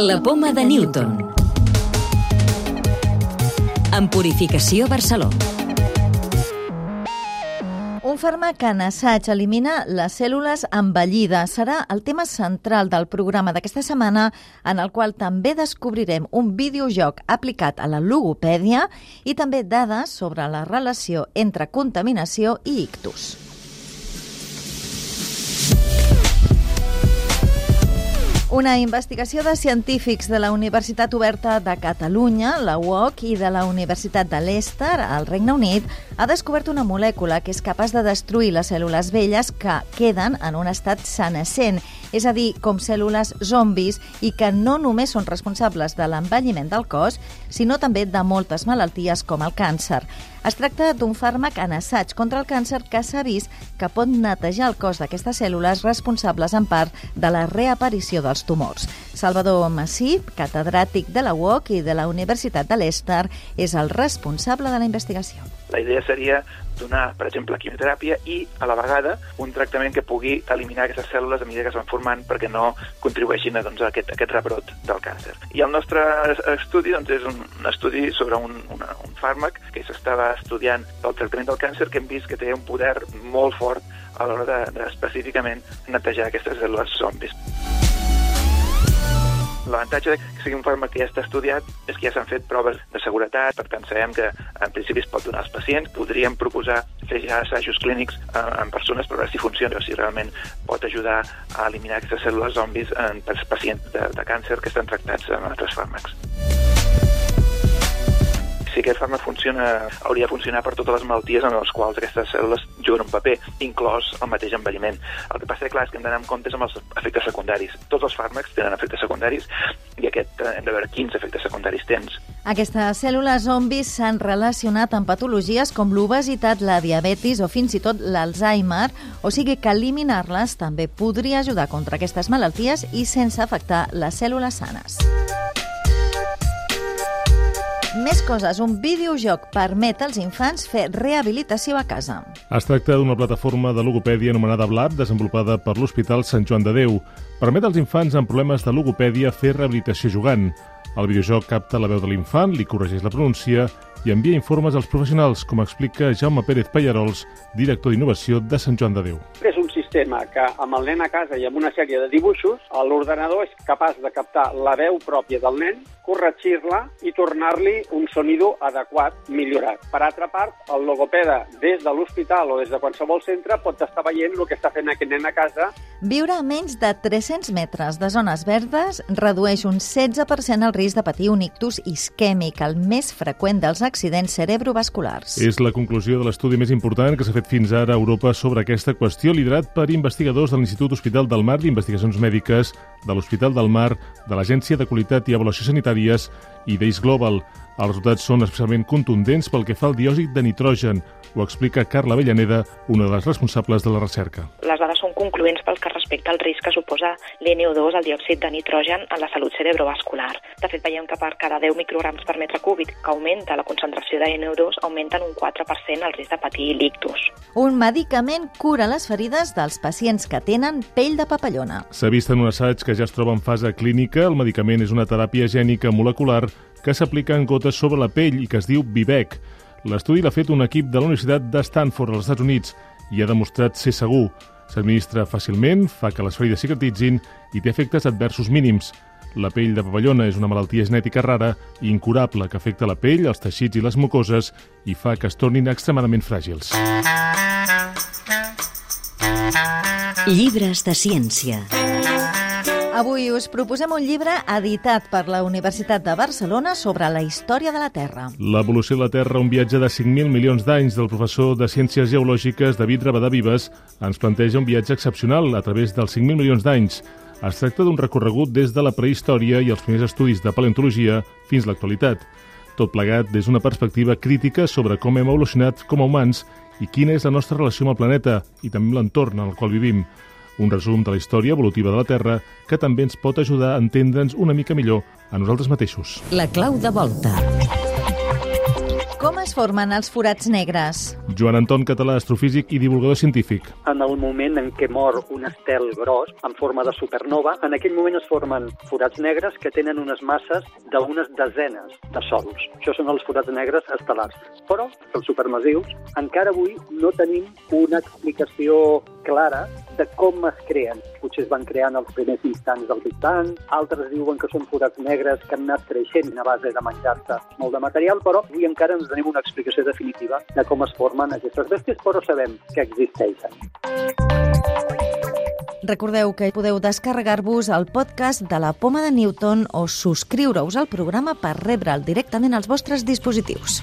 La poma de Newton. En Purificació Barcelona. Un fàrmac en assaig elimina les cèl·lules envellides. Serà el tema central del programa d'aquesta setmana, en el qual també descobrirem un videojoc aplicat a la logopèdia i també dades sobre la relació entre contaminació i ictus. Una investigació de científics de la Universitat Oberta de Catalunya, la UOC, i de la Universitat de Leicester, al Regne Unit, ha descobert una molècula que és capaç de destruir les cèl·lules velles que queden en un estat senescent, és a dir, com cèl·lules zombis i que no només són responsables de l'envelliment del cos, sinó també de moltes malalties com el càncer. Es tracta d'un fàrmac en assaig contra el càncer que s'ha vist que pot netejar el cos d'aquestes cèl·lules responsables en part de la reaparició dels tumors. Salvador Massip, catedràtic de la UOC i de la Universitat de Leicester, és el responsable de la investigació. La idea seria donar, per exemple, quimioteràpia i, a la vegada, un tractament que pugui eliminar aquestes cèl·lules a mesura que es van formant perquè no contribueixin a, doncs, a aquest, a aquest rebrot del càncer. I el nostre estudi doncs, és un, un estudi sobre un, una, un fàrmac que s'estava estudiant pel tractament del càncer que hem vist que té un poder molt fort a l'hora de, de netejar aquestes cèl·lules zombis. L'avantatge que sigui un fàrmac que ja està estudiat és que ja s'han fet proves de seguretat, per tant sabem que en principi es pot donar als pacients. Podríem proposar fer ja assajos clínics eh, en persones per veure si funciona o si realment pot ajudar a eliminar aquestes cèl·lules zombis en pacients de, de càncer que estan tractats amb altres fàrmacs si aquest fàrmac funciona, hauria de funcionar per totes les malalties en les quals aquestes cèl·lules juguen un paper, inclòs el mateix envelliment. El que passa, clar, és que hem d'anar amb comptes amb els efectes secundaris. Tots els fàrmacs tenen efectes secundaris i aquest eh, hem de veure quins efectes secundaris tens. Aquestes cèl·lules zombis s'han relacionat amb patologies com l'obesitat, la diabetis o fins i tot l'Alzheimer, o sigui que eliminar-les també podria ajudar contra aquestes malalties i sense afectar les cèl·lules sanes. Més coses. Un videojoc permet als infants fer rehabilitació a casa. Es tracta d'una plataforma de logopèdia anomenada Blab, desenvolupada per l'Hospital Sant Joan de Déu. Permet als infants amb problemes de logopèdia fer rehabilitació jugant. El videojoc capta la veu de l'infant, li corregeix la pronúncia i envia informes als professionals, com explica Jaume Pérez Pallarols, director d'innovació de Sant Joan de Déu. És un sistema que amb el nen a casa i amb una sèrie de dibuixos, l'ordenador és capaç de captar la veu pròpia del nen, corregir-la i tornar-li un sonido adequat, millorat. Per altra part, el logopeda des de l'hospital o des de qualsevol centre pot estar veient el que està fent aquest nen a casa. Viure a menys de 300 metres de zones verdes redueix un 16% el risc de patir un ictus isquèmic, el més freqüent dels accidents cerebrovasculars. És la conclusió de l'estudi més important que s'ha fet fins ara a Europa sobre aquesta qüestió, liderat per investigadors de l'Institut Hospital del Mar d'Investigacions Mèdiques, de l'Hospital del Mar, de l'Agència de Qualitat i Avaluació Sanitària sanitàries i d'Ace Global. Els resultats són especialment contundents pel que fa al diòxid de nitrogen, ho explica Carla Avellaneda, una de les responsables de la recerca. Les dades són concloents pel que respecta al risc que suposa l'NO2, el diòxid de nitrogen, en la salut cerebrovascular. De fet, veiem que per cada 10 micrograms per metre cúbic que augmenta la concentració de NO2, augmenta en un 4% el risc de patir l'ictus. Un medicament cura les ferides dels pacients que tenen pell de papallona. S'ha vist en un assaig que ja es troba en fase clínica. El medicament és una teràpia gènica molecular que s'aplica en gotes sobre la pell i que es diu Vivec. L'estudi l'ha fet un equip de la Universitat de Stanford, als Estats Units, i ha demostrat ser segur. S'administra fàcilment, fa que les ferides cicatritzin i té efectes adversos mínims. La pell de papallona és una malaltia genètica rara i incurable que afecta la pell, els teixits i les mucoses i fa que es tornin extremadament fràgils. Llibres de ciència. Avui us proposem un llibre editat per la Universitat de Barcelona sobre la història de la Terra. L'evolució de la Terra, un viatge de 5.000 milions d'anys del professor de Ciències Geològiques David Rabadà Vives, ens planteja un viatge excepcional a través dels 5.000 milions d'anys. Es tracta d'un recorregut des de la prehistòria i els primers estudis de paleontologia fins a l'actualitat. Tot plegat des d'una perspectiva crítica sobre com hem evolucionat com a humans i quina és la nostra relació amb el planeta i també amb l'entorn en el qual vivim un resum de la història evolutiva de la Terra que també ens pot ajudar a entendre'ns una mica millor a nosaltres mateixos. La clau de volta. Com es formen els forats negres? Joan Anton Català, astrofísic i divulgador científic. En el moment en què mor un estel gros en forma de supernova, en aquell moment es formen forats negres que tenen unes masses d'unes desenes de sols. Això són els forats negres estel·lars. Però els supermassius encara avui no tenim una explicació clara de com es creen. Potser es van crear en els primers instants del Big Bang, altres diuen que són forats negres que han anat creixent a base de menjar-se molt de material, però avui encara ens tenim una explicació definitiva de com es formen aquestes bèsties, però sabem que existeixen. Recordeu que podeu descarregar-vos el podcast de la Poma de Newton o subscriure-us al programa per rebre'l directament als vostres dispositius.